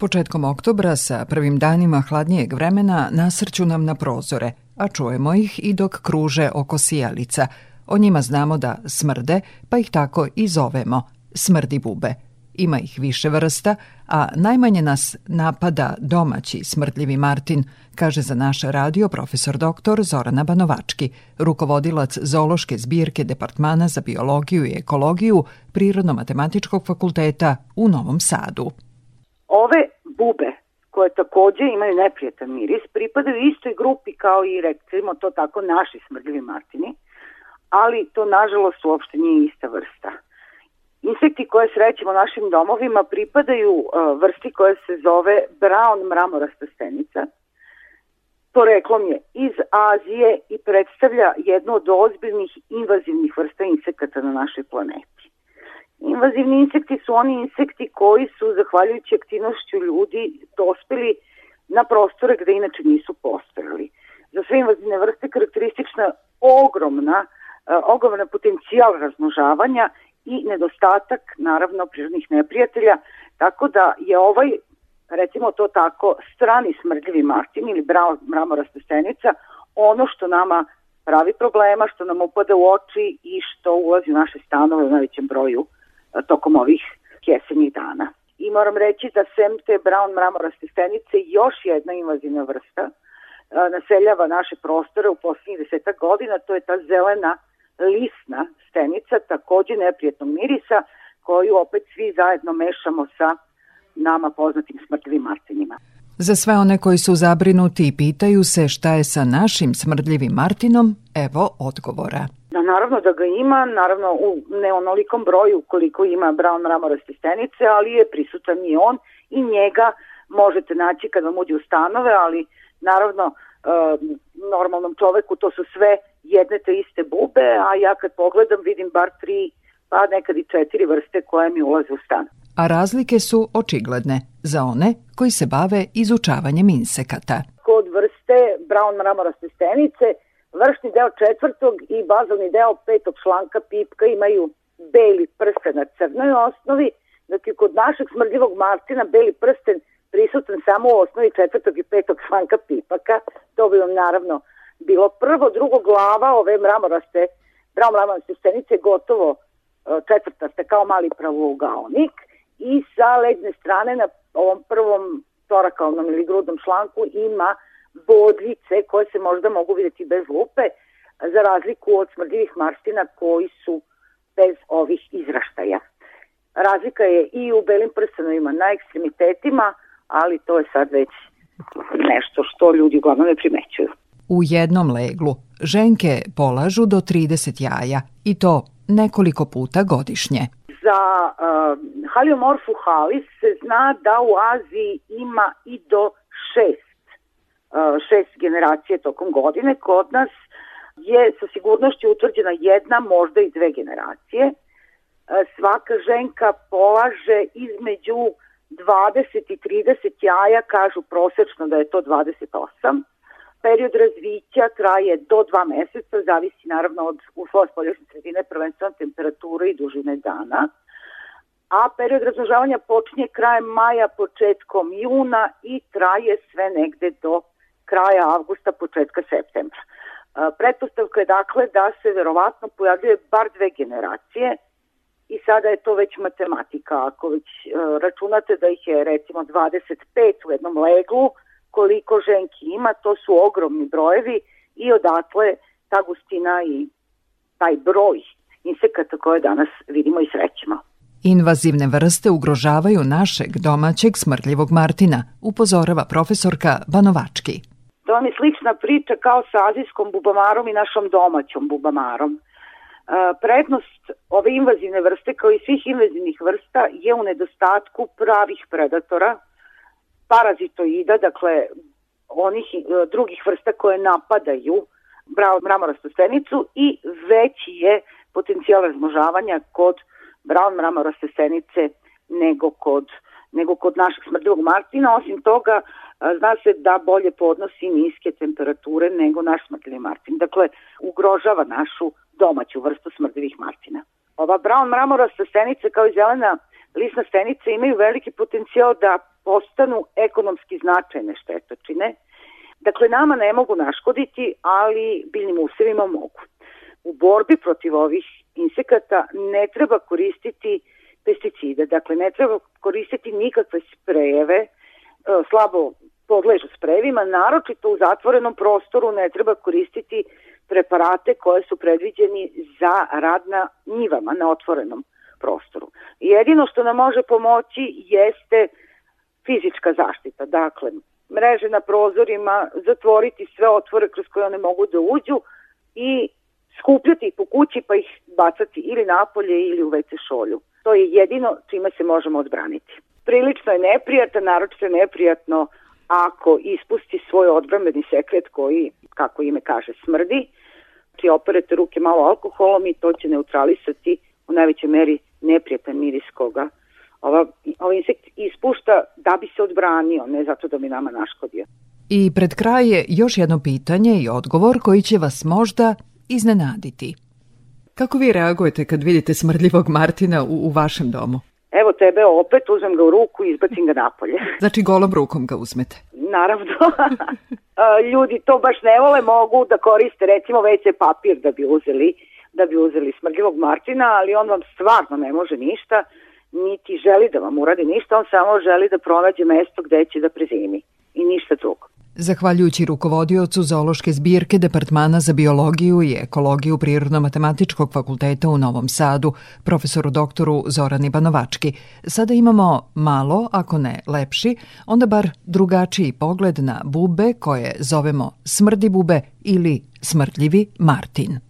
Početkom oktobra sa prvim danima hladnijeg vremena nasrću nam na prozore, a čujemo ih i dok kruže oko sijalica. O njima znamo da smrde, pa ih tako i zovemo smrdi bube. Ima ih više vrsta, a najmanje nas napada domaći smrdljivi Martin, kaže za naš radio profesor doktor Zorana Banovački, rukovodilac zoološke zbirke Departmana za biologiju i ekologiju Prirodno-matematičkog fakulteta u Novom Sadu. Ove bube koje takođe imaju neprijetan miris, pripadaju istoj grupi kao i, recimo to tako, naši smrdljivi martini, ali to nažalost uopšte nije ista vrsta. Insekti koje srećemo našim domovima pripadaju uh, vrsti koja se zove brown mramorasta stenica. Poreklom je iz Azije i predstavlja jednu od ozbiljnih invazivnih vrsta insekata na našoj planeti. Invazivni insekti su oni insekti koji su, zahvaljujući aktivnošću ljudi, dospeli na prostore gde inače nisu postojali. Za sve invazivne vrste karakteristična ogromna, uh, ogromna potencijal razmnožavanja i nedostatak, naravno, prirodnih neprijatelja, tako da je ovaj, recimo to tako, strani smrdljivi martin ili mramorasta stenica, ono što nama pravi problema, što nam upada u oči i što ulazi u naše stanove u najvećem broju e, tokom ovih jesenjih dana. I moram reći da sem te brown mramoraste stenice još jedna invazivna vrsta e, naseljava naše prostore u poslednjih deseta godina, to je ta zelena lisna stenica, takođe neprijetnog mirisa, koju opet svi zajedno mešamo sa nama poznatim smrdljivim martinima. Za sve one koji su zabrinuti i pitaju se šta je sa našim smrdljivim Martinom, evo odgovora. Da, naravno da ga ima, naravno u neonolikom broju koliko ima brown mramoraste stenice, ali je prisutan i on i njega možete naći kad vam uđe u stanove, ali naravno e, normalnom čoveku to su sve jedne te iste bube, a ja kad pogledam vidim bar tri, pa nekad i četiri vrste koje mi ulaze u stan. A razlike su očigledne za one koji se bave izučavanjem insekata. Kod vrste brown mramoraste stenice, vršni deo četvrtog i bazalni deo petog članka pipka imaju beli prsten na crnoj osnovi, dok je kod našeg smrdljivog martina beli prsten prisutan samo u osnovi četvrtog i petog članka pipaka. To bi vam naravno bilo prvo, drugo glava ove mramoraste, mramoraste stenice gotovo e, četvrtaste kao mali pravougaonik i sa leđne strane na ovom prvom torakalnom ili grudnom članku ima bodljice koje se možda mogu videti bez lupe, za razliku od smrdljivih marstina koji su bez ovih izraštaja. Razlika je i u belim prstenovima na ekstremitetima, ali to je sad već nešto što ljudi uglavnom ne primećuju. U jednom leglu ženke polažu do 30 jaja i to nekoliko puta godišnje. Za uh, Haliomorfu halis se zna da u Aziji ima i do šest, šest generacije tokom godine. Kod nas je sa sigurnošću utvrđena jedna, možda i dve generacije. Uh, svaka ženka polaže između 20 i 30 jaja, kažu prosečno da je to 28 Period razvića traje do dva meseca, zavisi naravno od uslova spoljašnje sredine, prvenstveno temperature i dužine dana. A period razmnožavanja počinje krajem maja, početkom juna i traje sve negde do kraja avgusta, početka septembra. Pretpostavka je dakle da se verovatno pojavljuje bar dve generacije i sada je to već matematika. Ako već e, računate da ih je recimo 25 u jednom leglu, koliko ženki ima, to su ogromni brojevi i odatle ta gustina i taj broj insekata koje danas vidimo i srećemo. Invazivne vrste ugrožavaju našeg domaćeg smrtljivog Martina, upozorava profesorka Banovački. To vam je slična priča kao sa azijskom bubamarom i našom domaćom bubamarom. E, prednost ove invazivne vrste kao i svih invazivnih vrsta je u nedostatku pravih predatora parazitoida, dakle onih e, drugih vrsta koje napadaju mramorastu stenicu i veći je potencijal razmnožavanja kod brown mramoraste stenice nego kod, nego kod našeg smrdljivog martina. Osim toga, zna se da bolje podnosi niske temperature nego naš smrdljivi martin. Dakle, ugrožava našu domaću vrstu smrdljivih martina. Ova brown mramorasta stenica kao i zelena lisna stenica imaju veliki potencijal da postanu ekonomski značajne štetočine. Dakle, nama ne mogu naškoditi, ali biljnim usevima mogu. U borbi protiv ovih insekata ne treba koristiti pesticide, dakle ne treba koristiti nikakve sprejeve, e, slabo podležu sprejevima, naročito u zatvorenom prostoru ne treba koristiti preparate koje su predviđeni za rad na njivama, na otvorenom prostoru. Jedino što nam može pomoći jeste fizička zaštita, dakle mreže na prozorima, zatvoriti sve otvore kroz koje one mogu da uđu i skupljati ih po kući pa ih bacati ili napolje ili u WC šolju. To je jedino čime se možemo odbraniti. Prilično je neprijatno, naročito je neprijatno ako ispusti svoj odbrambeni sekret koji, kako ime kaže, smrdi, ti operete ruke malo alkoholom i to će neutralisati u najvećoj meri neprijatan miris koga ova, ovaj insekt ispušta da bi se odbranio, ne zato da bi nama naškodio. I pred kraj je još jedno pitanje i odgovor koji će vas možda iznenaditi. Kako vi reagujete kad vidite smrdljivog Martina u, u vašem domu? Evo tebe opet, uzmem ga u ruku i izbacim ga napolje. Znači golom rukom ga uzmete? Naravno. Ljudi to baš ne vole, mogu da koriste recimo WC papir da bi uzeli da bi uzeli smrdljivog Martina, ali on vam stvarno ne može ništa, niti želi da vam uradi ništa, on samo želi da pronađe mesto gde će da prezimi i ništa drugo. Zahvaljujući rukovodiocu zoološke zbirke Departmana za biologiju i ekologiju Prirodno-matematičkog fakulteta u Novom Sadu, profesoru doktoru Zorani Banovački, sada imamo malo, ako ne lepši, onda bar drugačiji pogled na bube koje zovemo smrdi bube ili smrdljivi Martin.